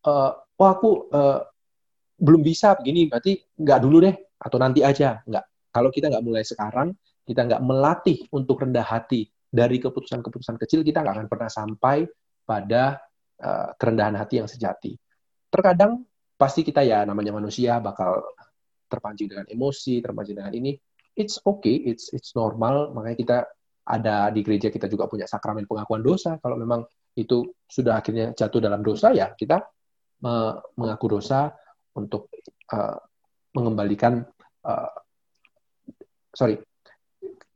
Uh, oh aku uh, belum bisa begini, berarti nggak dulu deh, atau nanti aja, nggak kalau kita nggak mulai sekarang, kita nggak melatih untuk rendah hati dari keputusan-keputusan kecil, kita nggak akan pernah sampai pada uh, kerendahan hati yang sejati. Terkadang pasti kita ya namanya manusia bakal terpancing dengan emosi, terpancing dengan ini. It's okay, it's it's normal. Makanya kita ada di gereja kita juga punya sakramen pengakuan dosa. Kalau memang itu sudah akhirnya jatuh dalam dosa ya kita mengaku dosa untuk uh, mengembalikan uh, sorry,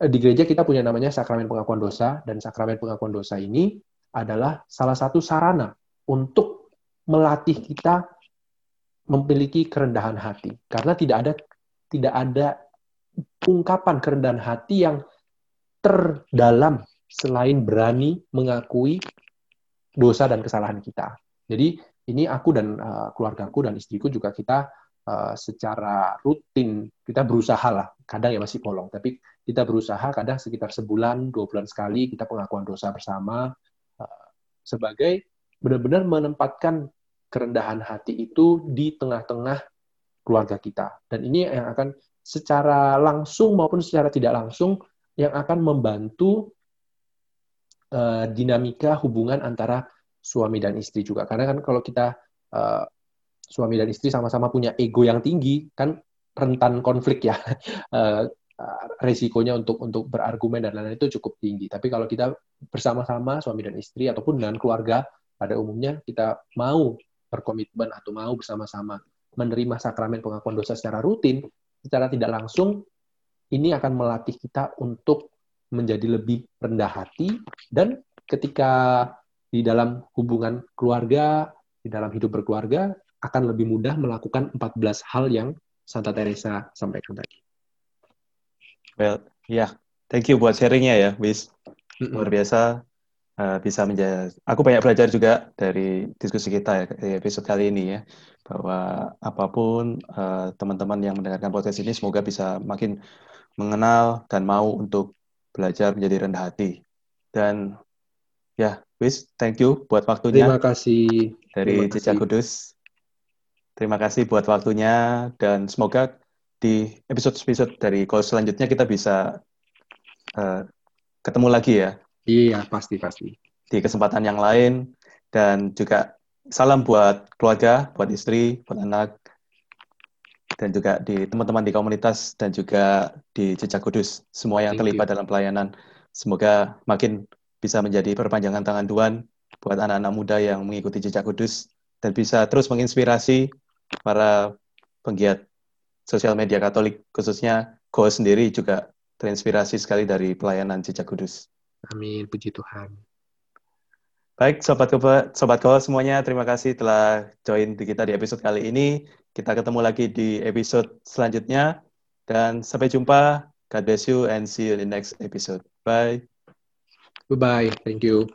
di gereja kita punya namanya sakramen pengakuan dosa, dan sakramen pengakuan dosa ini adalah salah satu sarana untuk melatih kita memiliki kerendahan hati. Karena tidak ada tidak ada ungkapan kerendahan hati yang terdalam selain berani mengakui dosa dan kesalahan kita. Jadi ini aku dan uh, keluargaku dan istriku juga kita uh, secara rutin kita berusaha lah kadang ya masih bolong tapi kita berusaha kadang sekitar sebulan dua bulan sekali kita pengakuan dosa bersama uh, sebagai benar-benar menempatkan kerendahan hati itu di tengah-tengah keluarga kita dan ini yang akan secara langsung maupun secara tidak langsung yang akan membantu uh, dinamika hubungan antara suami dan istri juga karena kan kalau kita uh, suami dan istri sama-sama punya ego yang tinggi, kan rentan konflik ya. Uh, resikonya untuk untuk berargumen dan lain-lain itu cukup tinggi. Tapi kalau kita bersama-sama suami dan istri ataupun dengan keluarga pada umumnya kita mau berkomitmen atau mau bersama-sama menerima sakramen pengakuan dosa secara rutin, secara tidak langsung ini akan melatih kita untuk menjadi lebih rendah hati dan ketika di dalam hubungan keluarga, di dalam hidup berkeluarga, akan lebih mudah melakukan 14 hal yang Santa Teresa sampaikan tadi. Well, ya, yeah. thank you buat sharingnya ya, Wis. Luar biasa uh, bisa menjadi. Aku banyak belajar juga dari diskusi kita ya di episode kali ini ya, bahwa apa pun uh, teman-teman yang mendengarkan podcast ini semoga bisa makin mengenal dan mau untuk belajar menjadi rendah hati. Dan ya, Wis, thank you buat waktunya. Terima kasih. Dari Jejak Kudus. Terima kasih buat waktunya dan semoga di episode-episode dari call selanjutnya kita bisa uh, ketemu lagi ya. Iya, pasti pasti. Di kesempatan yang lain dan juga salam buat keluarga, buat istri, buat anak dan juga di teman-teman di komunitas dan juga di Jejak Kudus, semua yang Thank terlibat you. dalam pelayanan. Semoga makin bisa menjadi perpanjangan tangan Tuhan buat anak-anak muda yang mengikuti Jejak Kudus dan bisa terus menginspirasi para penggiat sosial media Katolik, khususnya Go sendiri juga terinspirasi sekali dari pelayanan Jejak Kudus. Amin, puji Tuhan. Baik, sobat sobat kol semuanya, terima kasih telah join di kita di episode kali ini. Kita ketemu lagi di episode selanjutnya dan sampai jumpa. God bless you and see you in the next episode. Bye. Bye bye. Thank you.